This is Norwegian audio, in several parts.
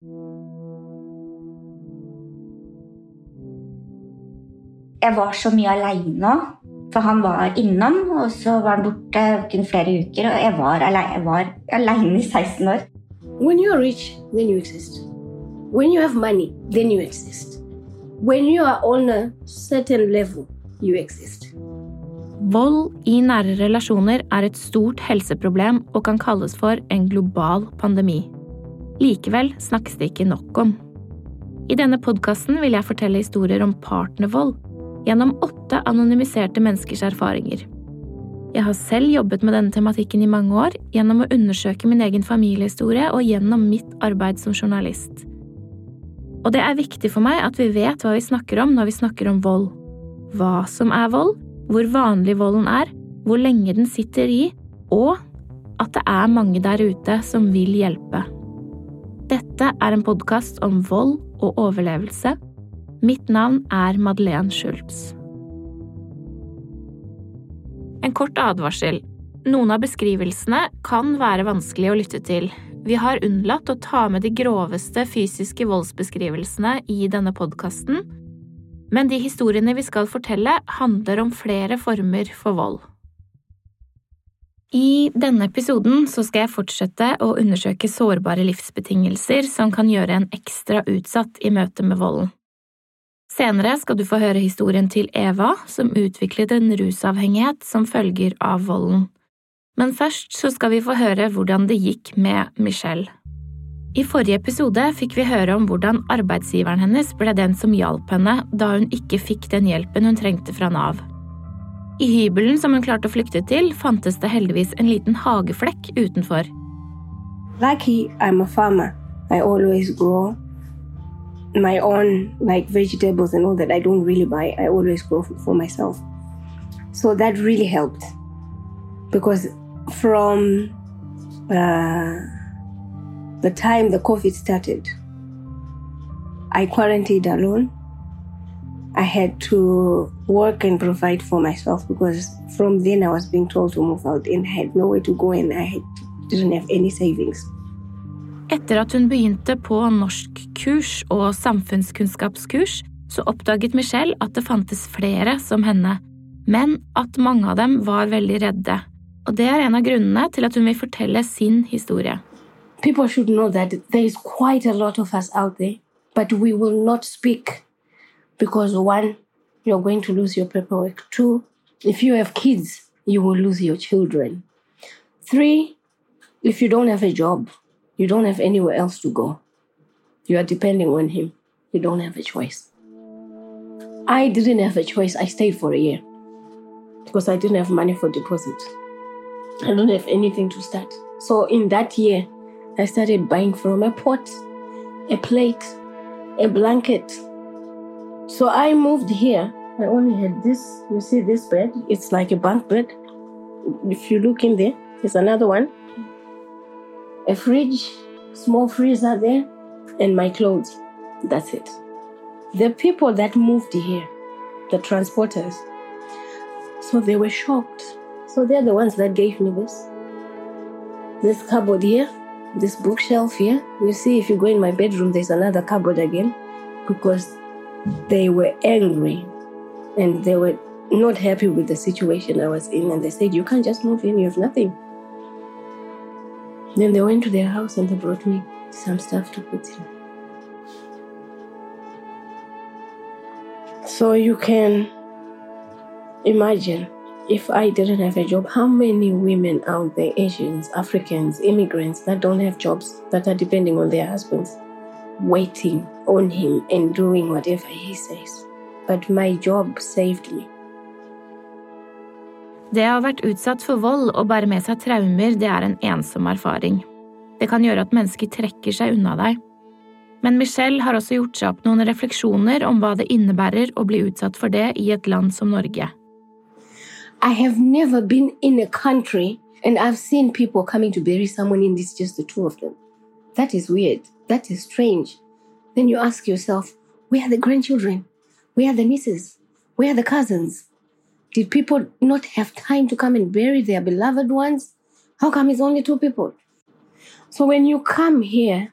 Jeg var så mye aleine òg. For han var innom, og så var han borte kun flere uker. Og jeg var aleine i 16 år. When you are rich, then you exist. When you have money, then you exist. When you are on a certain level, you exist. Vold i nære relasjoner er et stort helseproblem og kan kalles for en global pandemi. Likevel snakkes det ikke nok om. I denne podkasten vil jeg fortelle historier om partnervold gjennom åtte anonymiserte menneskers erfaringer. Jeg har selv jobbet med denne tematikken i mange år gjennom å undersøke min egen familiehistorie og gjennom mitt arbeid som journalist. Og det er viktig for meg at vi vet hva vi snakker om når vi snakker om vold. Hva som er vold, hvor vanlig volden er, hvor lenge den sitter i, og at det er mange der ute som vil hjelpe. Dette er en podkast om vold og overlevelse Mitt navn er Madeleine Schultz. En kort advarsel. Noen av beskrivelsene kan være vanskelig å lytte til. Vi har unnlatt å ta med de groveste fysiske voldsbeskrivelsene i denne podkasten, men de historiene vi skal fortelle, handler om flere former for vold. I denne episoden skal jeg fortsette å undersøke sårbare livsbetingelser som kan gjøre en ekstra utsatt i møte med volden. Senere skal du få høre historien til Eva, som utviklet en rusavhengighet som følger av volden. Men først skal vi få høre hvordan det gikk med Michelle. I forrige episode fikk vi høre om hvordan arbeidsgiveren hennes ble den som hjalp henne da hun ikke fikk den hjelpen hun trengte fra Nav. Lucky I'm a farmer. I always grow my own like vegetables and all that I don't really buy. I always grow for myself. So that really helped because from uh, the time the COVID started, I quarantined alone. I had to work and provide for myself because from then I was being told to move out and I had nowhere to go and I had, didn't have any savings. Etter at hun begynte på norskkurs og samfunnskunnskapskurs, så oppdaget Michelle at det fantes flere som henne, men at mange av dem var veldig redde. Og det er en av grunnene til at hun vil fortelle sin historie. People should know that there is quite a lot of us out there, but we will not speak because one, you're going to lose your paperwork. Two, if you have kids, you will lose your children. Three, if you don't have a job, You don't have anywhere else to go. You are depending on him. You don't have a choice. I didn't have a choice. I stayed for a year because I didn't have money for deposit. I don't have anything to start. So in that year, I started buying from a pot, a plate, a blanket. So I moved here. I only had this. You see this bed? It's like a bunk bed. If you look in there, there's another one a fridge, small freezer there, and my clothes. That's it. The people that moved here, the transporters, so they were shocked. So they're the ones that gave me this. This cupboard here, this bookshelf here. You see, if you go in my bedroom, there's another cupboard again because they were angry and they were not happy with the situation I was in. And they said, You can't just move in, you have nothing. Then they went to their house and they brought me some stuff to put in. So you can imagine if I didn't have a job, how many women out there, Asians, Africans, immigrants that don't have jobs, that are depending on their husbands, waiting on him and doing whatever he says. But my job saved me. Det å ha vært utsatt for vold og bære med seg traumer, det er en ensom erfaring. Det kan gjøre at mennesker trekker seg unna deg. Men Michelle har også gjort seg opp noen refleksjoner om hva det innebærer å bli utsatt for det i et land som Norge. I have never been in a country and I've seen people coming to bury someone in this, just the two of them. That is weird. That is strange. Then you ask yourself, where are the grandchildren? Where are the nieces? Where are the cousins? Did people not have time to come and bury their beloved ones? How come it's only two people? So when you come here,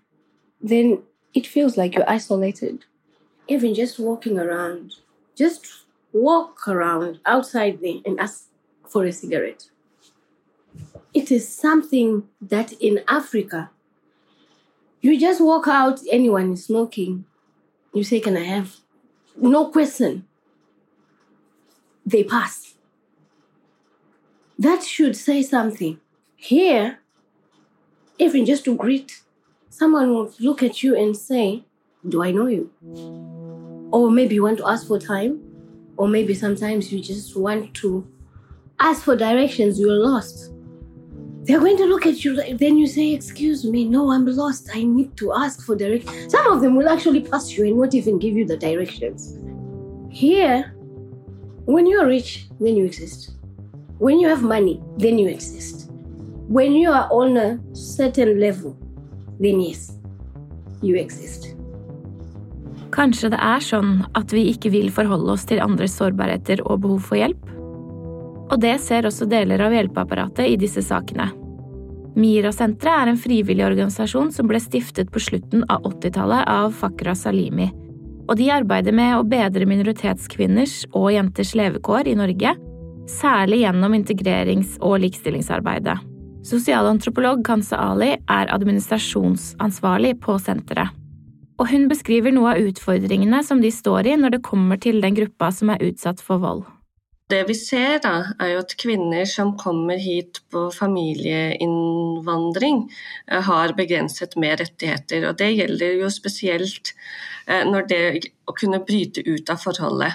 then it feels like you're isolated. Even just walking around, just walk around outside there and ask for a cigarette. It is something that in Africa, you just walk out, anyone is smoking, you say, Can I have? No question. They pass. That should say something. Here, even just to greet, someone will look at you and say, Do I know you? Or maybe you want to ask for time, or maybe sometimes you just want to ask for directions, you're lost. They're going to look at you, then you say, Excuse me, no, I'm lost. I need to ask for directions. Some of them will actually pass you and won't even give you the directions. Here, when you're rich, then you exist. When you have money, then you exist. When you are on a certain level, then yes, you exist. Kanskje det er sånn at vi ikke vil forholde oss til andres sårbarheter og behov for hjelp? Og det ser også deler av hjelpeapparatet i disse sakene. MIRA-senteret er en frivillig organisasjon som ble stiftet på slutten av 80-tallet av Fakra Salimi. Og de arbeider med å bedre minoritetskvinners og jenters levekår i Norge, særlig gjennom integrerings- og likestillingsarbeidet. Sosialantropolog Kansa Ali er administrasjonsansvarlig på senteret. Og hun beskriver noe av utfordringene som de står i når det kommer til den gruppa som er utsatt for vold. Det vi ser, da, er jo at kvinner som kommer hit på familieinnvandring, eh, har begrenset mer rettigheter. Og det gjelder jo spesielt eh, når det å kunne bryte ut av forholdet.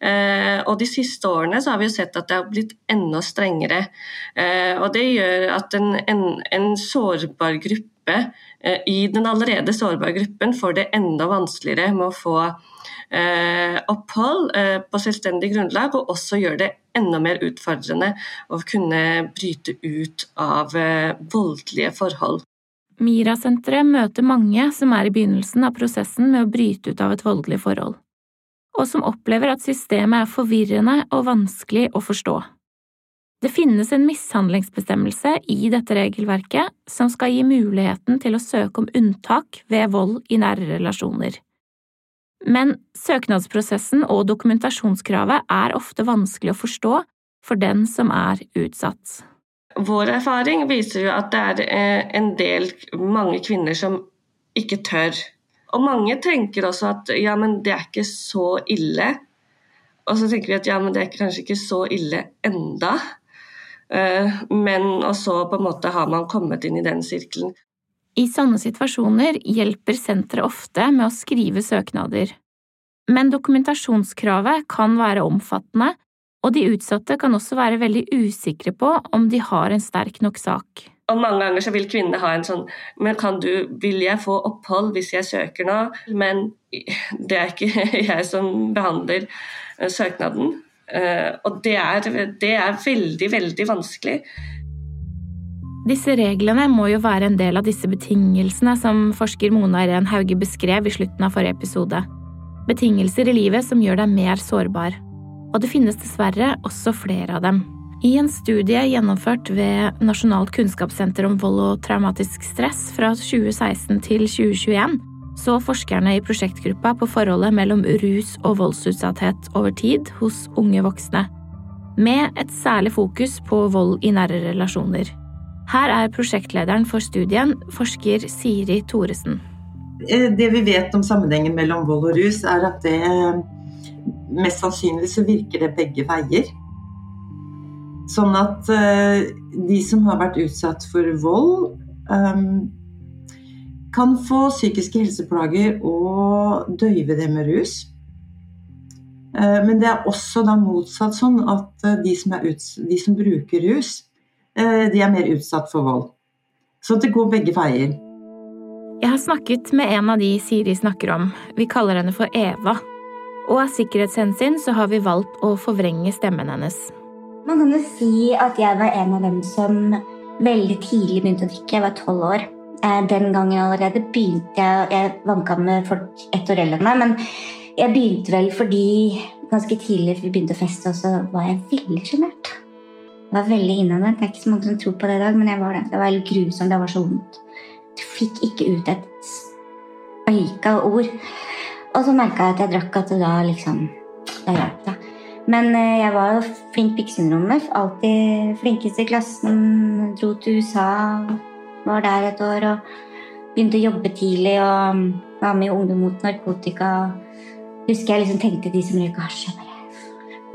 Eh, og de siste årene så har vi jo sett at det har blitt enda strengere. Og det gjør at en, en, en sårbar gruppe i den allerede sårbare gruppen får det enda vanskeligere med å få eh, opphold eh, på selvstendig grunnlag, og også gjør det enda mer utfordrende å kunne bryte ut av eh, voldelige forhold. Mira-senteret møter mange som er i begynnelsen av prosessen med å bryte ut av et voldelig forhold, og som opplever at systemet er forvirrende og vanskelig å forstå. Det finnes en mishandlingsbestemmelse i dette regelverket som skal gi muligheten til å søke om unntak ved vold i nære relasjoner. Men søknadsprosessen og dokumentasjonskravet er ofte vanskelig å forstå for den som er utsatt. Vår erfaring viser jo at det er eh, en del mange kvinner som ikke tør. Og mange tenker også at ja, men det er ikke så ille. Og så tenker vi at ja, men det er kanskje ikke så ille enda. Eh, men og så på en måte har man kommet inn i den sirkelen. I sånne situasjoner hjelper senteret ofte med å skrive søknader. Men dokumentasjonskravet kan være omfattende, og de utsatte kan også være veldig usikre på om de har en sterk nok sak. Og Mange ganger så vil kvinnene ha en sånn Men kan du, vil jeg få opphold hvis jeg søker nå? Men det er ikke jeg som behandler eh, søknaden. Eh, og det er, det er veldig, veldig vanskelig. Disse reglene må jo være en del av disse betingelsene som forsker Mona Irén Hauge beskrev i slutten av forrige episode. Betingelser i livet som gjør deg mer sårbar. Og det finnes dessverre også flere av dem. I en studie gjennomført ved Nasjonalt kunnskapssenter om vold og traumatisk stress fra 2016 til 2021 så forskerne i prosjektgruppa på forholdet mellom rus og voldsutsatthet over tid hos unge voksne, med et særlig fokus på vold i nære relasjoner. Her er prosjektlederen for studien, forsker Siri Thoresen. Eh, det vi vet om sammenhengen mellom vold og rus, er at det mest sannsynlig så virker det begge veier. Sånn at eh, de som har vært utsatt for vold, kan få psykiske helseplager og døyve det med rus. Eh, men det er også da motsatt sånn at de som, de som bruker rus, Eh, de er mer utsatt for vold. Så det går begge veier. Jeg har snakket med en av de Siri snakker om. Vi kaller henne for Eva. Og av sikkerhetshensyn så har vi valgt å forvrenge stemmen hennes. Man kan jo si at jeg var en av dem som veldig tidlig begynte å drikke. Jeg var tolv år. Eh, den gangen allerede begynte jeg Jeg vanka med folk ett år eldre enn meg, men jeg begynte vel fordi ganske tidlig vi begynte å feste, og så var jeg veldig sjenert. Jeg var veldig innadvendt. Det er ikke så mange som tror på det i dag, men jeg var det. Det var helt grusomt. Det var så vondt. Du fikk ikke ut et øyka ord. Og så merka jeg at jeg drakk at det da liksom Da hjalp det. Men eh, jeg var jo flink på syndromet. Alltid flinkest i klassen. Dro til USA, var der et år og begynte å jobbe tidlig og var med i Ungdom mot narkotika. Husker jeg liksom tenkte de som røyker hasj.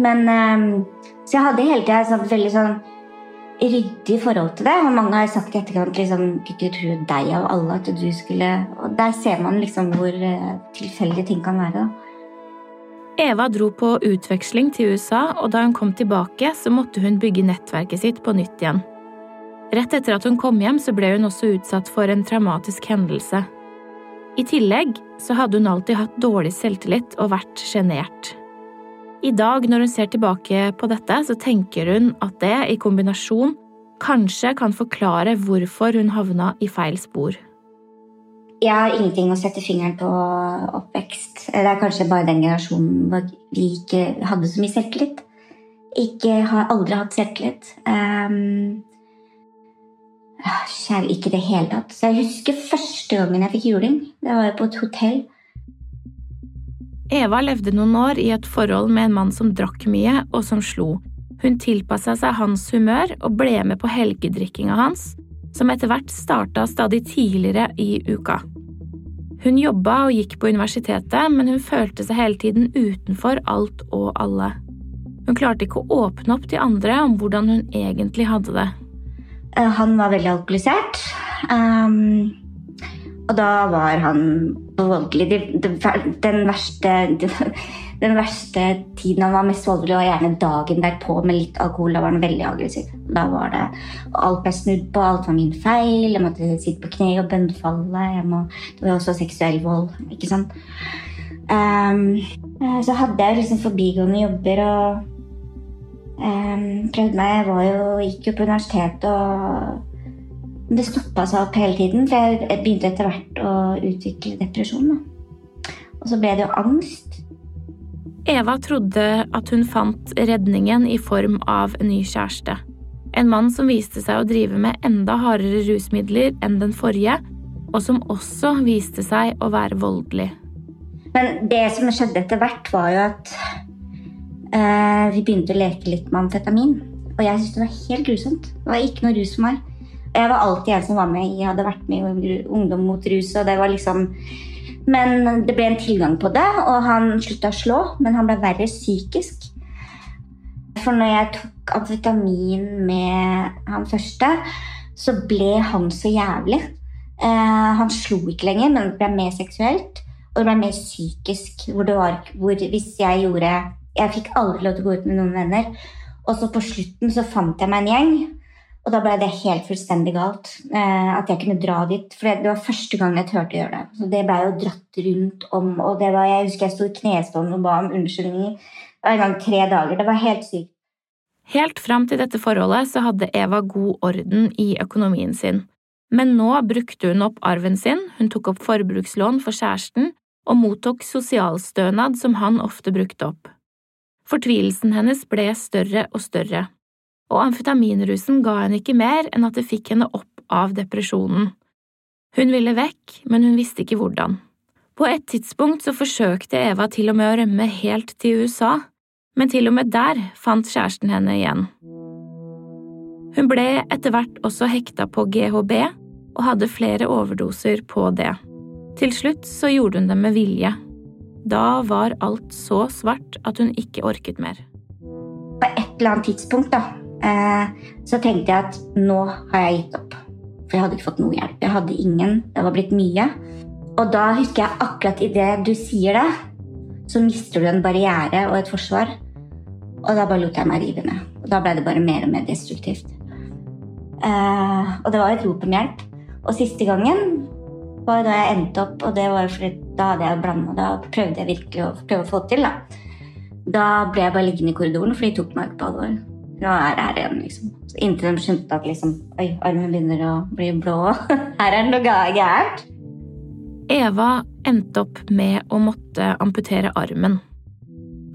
Men eh, Så jeg hadde hele tida et veldig sånn ryddig forhold til det. Og mange har sagt i etterkant liksom, ikke tro deg av alle at du skulle Og der ser man liksom hvor eh, tilfeldige ting kan være. da. Eva dro på utveksling til USA, og da hun kom tilbake, så måtte hun bygge nettverket sitt på nytt igjen. Rett etter at hun kom hjem, så ble hun også utsatt for en traumatisk hendelse. I tillegg så hadde hun alltid hatt dårlig selvtillit og vært sjenert. I dag, når hun ser tilbake på dette, så tenker hun at det, i kombinasjon, kanskje kan forklare hvorfor hun havna i feil spor. Jeg har ingenting å sette fingeren på oppvekst. Det er kanskje bare den generasjonen hvor vi ikke hadde så mye selvtillit. Ikke, har aldri hatt selvtillit. Um, kjære, ikke i det hele tatt. Så jeg husker første gangen jeg fikk juling. Det var jo på et hotell. Eva levde noen år i et forhold med en mann som drakk mye og som slo. Hun tilpassa seg hans humør og ble med på helgedrikkinga hans, som etter hvert starta stadig tidligere i uka. Hun jobba og gikk på universitetet, men hun følte seg hele tiden utenfor alt og alle. Hun klarte ikke å åpne opp til andre om hvordan hun egentlig hadde det. Eh, Han var veldig alkoholisert. Um, og da var han voldelig. De, de, den, verste, den verste tiden han var mest voldelig, var gjerne dagen derpå med litt alkohol. Da var han veldig aggressiv. Da var det Alt ble snudd på, alt var min feil. Jeg måtte sitte på kne og bønnfalle. Det var også seksuell vold. ikke sant? Um, så hadde jeg liksom forbigående jobber og prøvde meg. Jeg var jo, gikk jo på universitetet og det stoppa seg opp hele tiden, for jeg begynte etter hvert å utvikle depresjon. Og så ble det jo angst. Eva trodde at hun fant redningen i form av en ny kjæreste. En mann som viste seg å drive med enda hardere rusmidler enn den forrige, og som også viste seg å være voldelig. Men det som skjedde etter hvert, var jo at eh, vi begynte å leke litt med amfetamin. Og jeg syntes det var helt grusomt. Det var ikke noe rus for meg. Jeg var alltid en som var med. Jeg hadde vært med i Ungdom mot rus. og det var liksom... Men det ble en tilgang på det, og han slutta å slå. Men han ble verre psykisk. For når jeg tok amfetamin med han første, så ble han så jævlig. Eh, han slo ikke lenger, men det ble mer seksuelt. Og det ble mer psykisk. Hvor var, hvor hvis jeg gjorde Jeg fikk aldri lov til å gå ut med noen venner. Og så på slutten så fant jeg meg en gjeng. Og da ble det helt fullstendig galt. Eh, at jeg kunne dra dit. For det var første gang jeg turte å gjøre det. Så det blei jo dratt rundt om. Og var, jeg husker jeg sto i knestående og ba om unnskyldninger. En gang tre dager. Det var helt sykt. Helt fram til dette forholdet så hadde Eva god orden i økonomien sin. Men nå brukte hun opp arven sin, hun tok opp forbrukslån for kjæresten og mottok sosialstønad som han ofte brukte opp. Fortvilelsen hennes ble større og større, og amfetaminrusen ga henne ikke mer enn at det fikk henne opp av depresjonen. Hun ville vekk, men hun visste ikke hvordan. På et tidspunkt så forsøkte Eva til og med å rømme helt til USA, men til og med der fant kjæresten henne igjen. Hun ble etter hvert også hekta på GHB og hadde flere overdoser på det. Til slutt så gjorde hun det med vilje. Da var alt så svart at hun ikke orket mer. På et eller annet tidspunkt da, eh, så tenkte jeg at nå har jeg gitt opp. For jeg hadde ikke fått noe hjelp. Jeg hadde ingen. Det var blitt mye. Og da husker jeg akkurat idet du sier det, så mister du en barriere og et forsvar. Og da bare lot jeg meg rive ned. Og da ble det bare mer og mer destruktivt. Eh, og det var et rop om hjelp. Og siste gangen var da jeg endte opp, og det var fordi da hadde jeg blanda. Da prøvde jeg virkelig å prøve å få til. Da. da ble jeg bare liggende i korridoren, for de tok meg ikke på alvor. Nå er det her igjen, liksom. Så inntil de skjønte at liksom, oi, armen begynner å bli blå. Her er det noe gærent. Eva endte opp med å måtte amputere armen.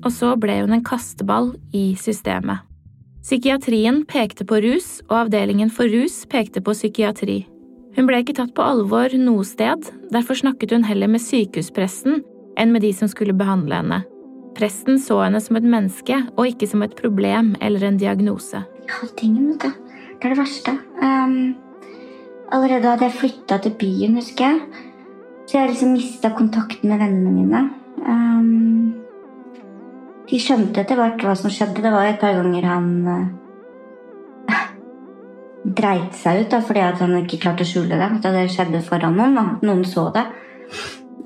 Og så ble hun en kasteball i systemet. Psykiatrien pekte på rus, og avdelingen for rus pekte på psykiatri. Hun ble ikke tatt på alvor noe sted, derfor snakket hun heller med sykehuspresten enn med de som skulle behandle henne. Presten så henne som et menneske, og ikke som et problem eller en diagnose. Halvtingen, vet du. Det er det verste. Um, allerede hadde jeg flytta til byen, husker jeg. Så jeg liksom mista kontakten med vennene mine. Um, de skjønte etter hvert hva som skjedde. Det var et par ganger han uh, dreit seg ut da, fordi han ikke klarte å skjule det. At det skjedde foran noen. Da. Noen så det.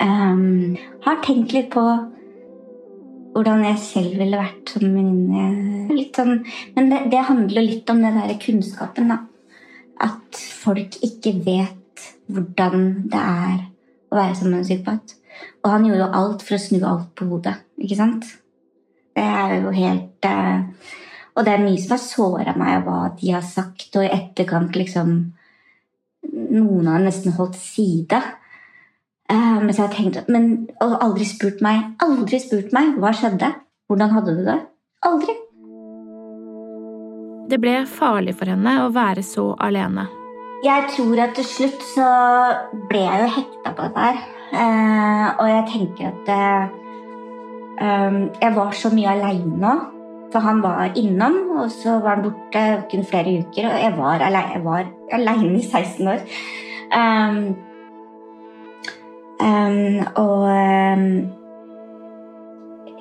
Um, har tenkt litt på hvordan jeg selv ville vært som venninne. Sånn, men det, det, handler litt om den der kunnskapen. Da. At folk ikke vet hvordan det er å være sammen med en psykopat. Og han gjorde jo alt for å snu alt på hodet. ikke sant? Det er jo helt uh, Og det er mye som har såra meg og hva de har sagt, og i etterkant liksom Noen har nesten holdt side. Uh, men så har jeg tenkt, men og aldri spurt meg aldri spurt meg hva skjedde. Hvordan hadde du det? Aldri. Det ble farlig for henne å være så alene. Jeg tror at til slutt så ble jeg jo hekta på dette her. Uh, og jeg tenker at um, jeg var så mye aleine òg. For han var innom, og så var han borte kun flere uker. Og jeg var aleine i 16 år. Um, Um, og um,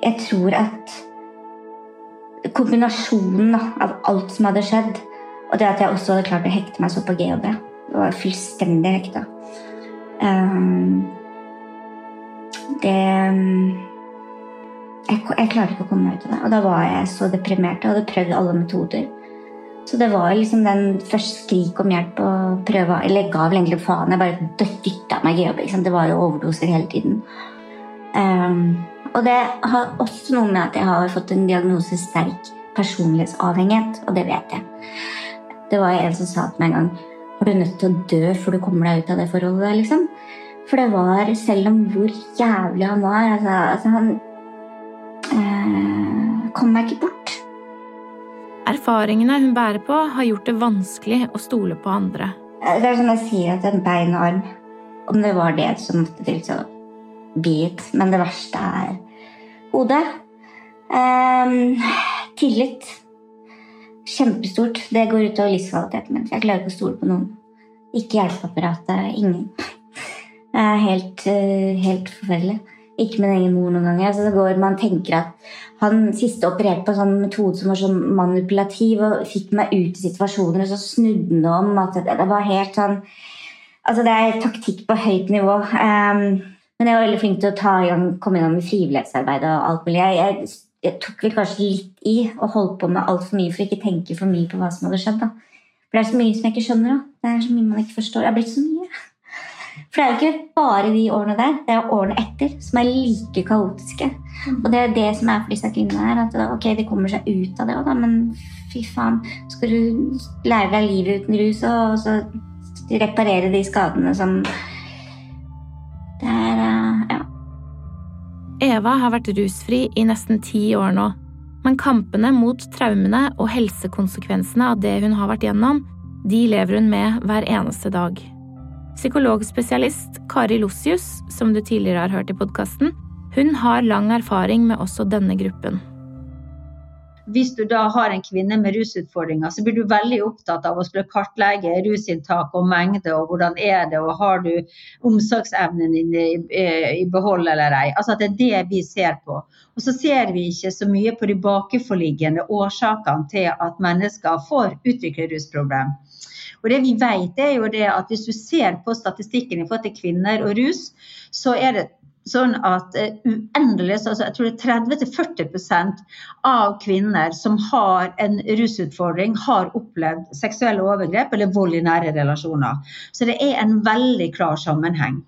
jeg tror at kombinasjonen av alt som hadde skjedd, og det at jeg også hadde klart å hekte meg så på GHB var fullstendig hekta. Um, det jeg, jeg klarte ikke å komme meg ut av det. Og da var jeg så deprimert og hadde prøvd alle metoder. Så det var liksom den første skrik om hjelp og prøve Eller legge av egentlig faen. Jeg bare dytta meg i jobb. Liksom. Det var jo overdoser hele tiden. Um, og det har også noe med at jeg har fått en diagnose sterk personlighetsavhengighet, og det vet jeg. Det var en som sa til meg en gang Har du nødt til å dø før du kommer deg ut av det forholdet? liksom? For det var, selv om hvor jævlig han var altså, altså Han kom meg ikke bort. Erfaringene hun bærer på, har gjort det vanskelig å stole på andre. Det er som jeg sier, at en bein og arm Om det var det som måtte til, så bit. Men det verste er hodet. Um, tillit. Kjempestort. Det går ut over livskvaliteten min. Jeg klarer ikke å stole på noen. Ikke hjelpeapparatet. Ingen. Helt, eh, helt forferdelig. Ikke min egen mor noen ganger. Altså, det går, man tenker at han siste opererte på en sånn metode som var så manipulativ og fikk meg ut i situasjoner, og så snudde han om. at det, var helt sånn Altså, det er taktikk på høyt nivå. Um, men jeg var veldig flink til å ta i gang, komme i gang med frivillighetsarbeid og alt mulig. Jeg, jeg, tok vel kanskje litt i og holdt på med altfor mye for ikke tenke for mye på hva som hadde skjedd. da. For det er så mye som jeg ikke skjønner. da. Det er så mye man ikke forstår. Jeg har blitt så mye. For det er jo ikke bare de årene der, det er årene etter som er like kaotiske. Og det er det som er for disse kvinnene her. At ok, de kommer seg ut av det òg, da, men fy faen. Skal du lære deg livet uten rus og så reparere de skadene som Det er uh, ja. Eva har vært rusfri i nesten ti år nå. Men kampene mot traumene og helsekonsekvensene av det hun har vært gjennom, de lever hun med hver eneste dag. Psykologspesialist Kari Lossius, som du tidligere har hørt i podkasten, hun har lang erfaring med også denne gruppen. Hvis du da har en kvinne med rusutfordringer, så blir du veldig opptatt av å skulle kartlegge rusinntak og mengde, og hvordan er det, og har du omsorgsevnen din i, i behold eller ei. Altså at det er det vi ser på. Og så ser vi ikke så mye på de bakenforliggende årsakene til at mennesker får utvikle rusproblem. Og det vi vet er jo det at Hvis du ser på statistikken i forhold til kvinner og rus, så er det sånn at uh, uendelig, altså jeg tror det er 30-40% av kvinner som har en rusutfordring, har opplevd seksuelle overgrep eller vold i nære relasjoner. Så det er en veldig klar sammenheng.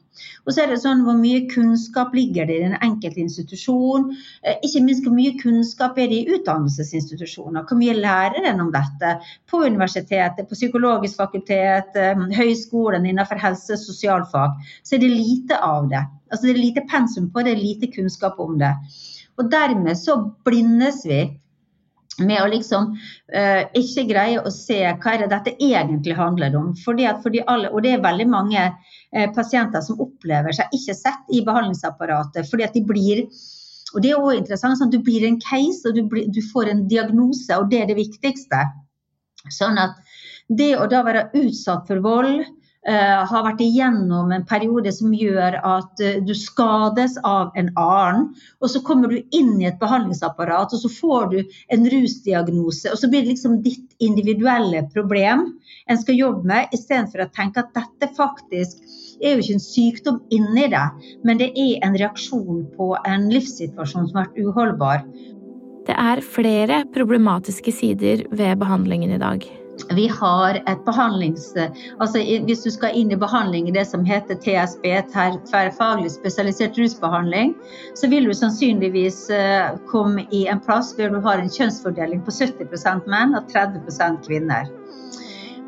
Og så er det sånn Hvor mye kunnskap ligger det i den enkelte institusjon? Eh, ikke minst hvor mye kunnskap er det i utdannelsesinstitusjoner? Hvor mye lærer en om dette på universitetet, på psykologisk fakultet, eh, høyskolen innenfor helse- og sosialfag? Så er det lite av det. Altså Det er lite pensum på det, er lite kunnskap om det. Og dermed så blindes vi med å liksom uh, ikke greie å se hva er det dette egentlig handler om. Fordi at for de alle, og det er veldig mange uh, pasienter som opplever seg ikke sett i behandlingsapparatet. fordi at de blir og det er også interessant, sånn Du blir en case, og du, blir, du får en diagnose, og det er det viktigste. Sånn at det å da være utsatt for vold, har vært igjennom en periode som gjør at uh, du skades av en annen. Og så kommer du inn i et behandlingsapparat, og så får du en rusdiagnose. Og så blir det liksom ditt individuelle problem en skal jobbe med, istedenfor å tenke at dette faktisk er jo ikke en sykdom inni deg, men det er en reaksjon på en livssituasjon som har vært uholdbar. Det er flere problematiske sider ved behandlingen i dag vi har et behandlings... Altså hvis du skal inn i behandling i det som heter TSB, tverrfaglig spesialisert rusbehandling, så vil du sannsynligvis eh, komme i en plass hvor du har en kjønnsfordeling på 70% menn og 30% kvinner.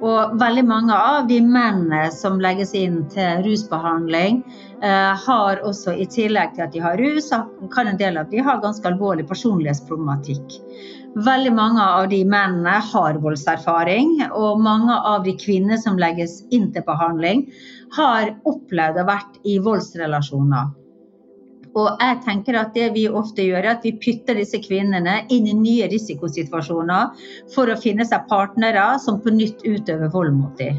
Og veldig mange av de mennene som legges inn til rusbehandling, eh, har også i tillegg til at de har rus, kan en del av de ha ganske alvorlig personlighetsproblematikk. Veldig mange av de mennene har voldserfaring, og mange av de kvinner som legges inn til behandling, har opplevd å vært i voldsrelasjoner. Og jeg tenker at det vi ofte gjør, er at vi putter disse kvinnene inn i nye risikosituasjoner for å finne seg partnere som på nytt utøver vold mot dem.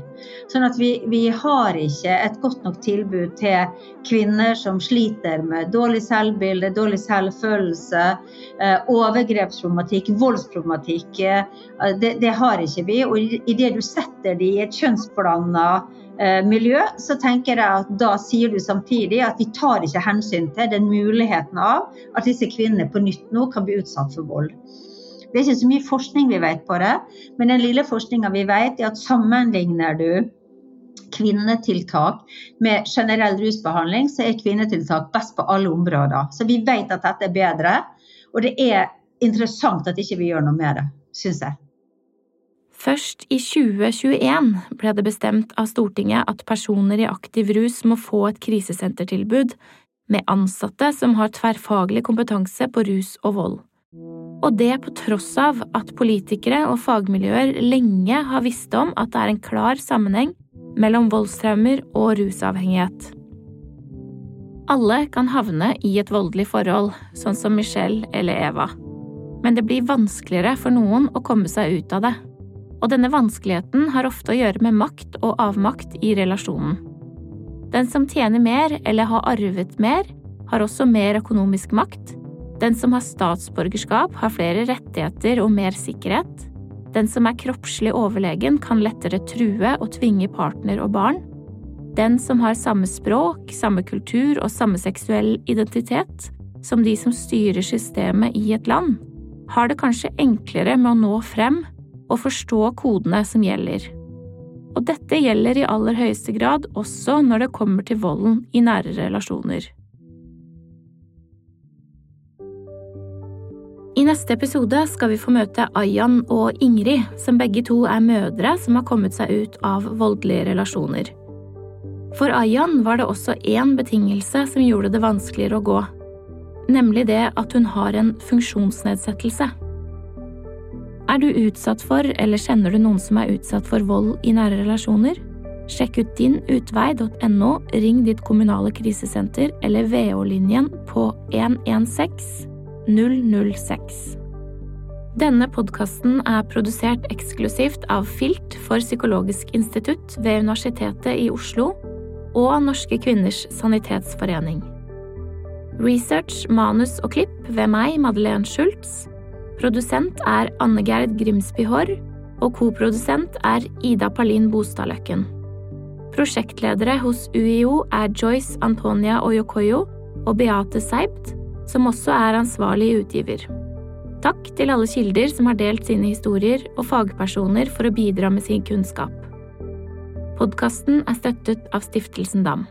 Sånn at vi, vi har ikke et godt nok tilbud til kvinner som sliter med dårlig selvbilde, dårlig selvfølelse, eh, overgrepsproblematikk, voldsproblematikk. Eh, det, det har ikke vi. Og idet du setter dem i et kjønnsblanda miljø, så tenker jeg at da sier du samtidig at vi tar ikke hensyn til den muligheten av at disse kvinnene på nytt nå kan bli utsatt for vold. Det er ikke så mye forskning vi vet på det, men den lille forskninga vi vet, er at sammenligner du kvinnetiltak med generell rusbehandling, så er kvinnetiltak best på alle områder. Så vi vet at dette er bedre, og det er interessant at ikke vi gjør noe med det, syns jeg. Først i 2021 ble det bestemt av Stortinget at personer i aktiv rus må få et krisesentertilbud med ansatte som har tverrfaglig kompetanse på rus og vold. Og det på tross av at politikere og fagmiljøer lenge har visst om at det er en klar sammenheng mellom voldstraumer og rusavhengighet. Alle kan havne i et voldelig forhold, sånn som Michelle eller Eva. Men det blir vanskeligere for noen å komme seg ut av det og denne vanskeligheten har ofte å gjøre med makt og avmakt i relasjonen. Den som tjener mer eller har arvet mer, har også mer økonomisk makt. Den som har statsborgerskap, har flere rettigheter og mer sikkerhet. Den som er kroppslig overlegen, kan lettere true og tvinge partner og barn. Den som har samme språk, samme kultur og samme seksuell identitet som de som styrer systemet i et land, har det kanskje enklere med å nå frem og forstå kodene som gjelder. Og dette gjelder i aller høyeste grad også når det kommer til volden i nære relasjoner. I neste episode skal vi få møte Ayan og Ingrid, som begge to er mødre som har kommet seg ut av voldelige relasjoner. For Ayan var det også én betingelse som gjorde det vanskeligere å gå, nemlig det at hun har en funksjonsnedsettelse. Er du utsatt for, eller kjenner du noen som er utsatt for vold i nære relasjoner? Sjekk ut dinutvei.no, ring ditt kommunale krisesenter eller VO-linjen på 116 006. Denne podkasten er produsert eksklusivt av Filt for Psykologisk institutt ved Universitetet i Oslo og Norske kvinners sanitetsforening. Research, manus og klipp ved meg, Madeleine Schultz. Produsent er Anne Gerd Grimsby Haarr, og koprodusent er Ida Palin Bostadløkken. Prosjektledere hos UiO er Joyce Antonia Oyokoyo og Beate Seibt, som også er ansvarlig utgiver. Takk til alle kilder som har delt sine historier, og fagpersoner for å bidra med sin kunnskap. Podkasten er støttet av Stiftelsen DAM.